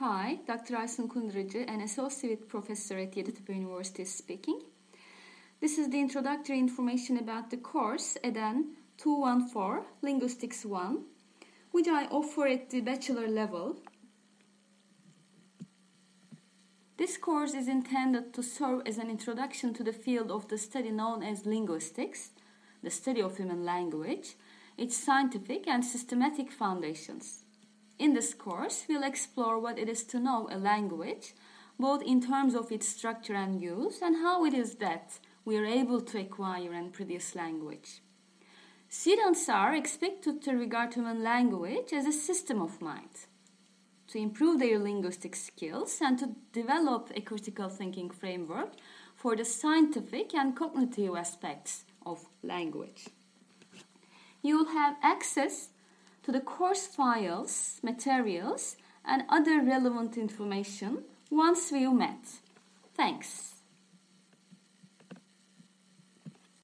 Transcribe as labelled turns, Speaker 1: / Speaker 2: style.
Speaker 1: Hi, Dr. Aysun Kunduracı, an associate professor at Yeditepe University speaking. This is the introductory information about the course EDEN 214 Linguistics 1, which I offer at the bachelor level. This course is intended to serve as an introduction to the field of the study known as linguistics, the study of human language, its scientific and systematic foundations. In this course, we'll explore what it is to know a language, both in terms of its structure and use, and how it is that we are able to acquire and produce language. Students are expected to regard human language as a system of mind, to improve their linguistic skills, and to develop a critical thinking framework for the scientific and cognitive aspects of language. You will have access to the course files, materials, and other relevant information once we've met. Thanks.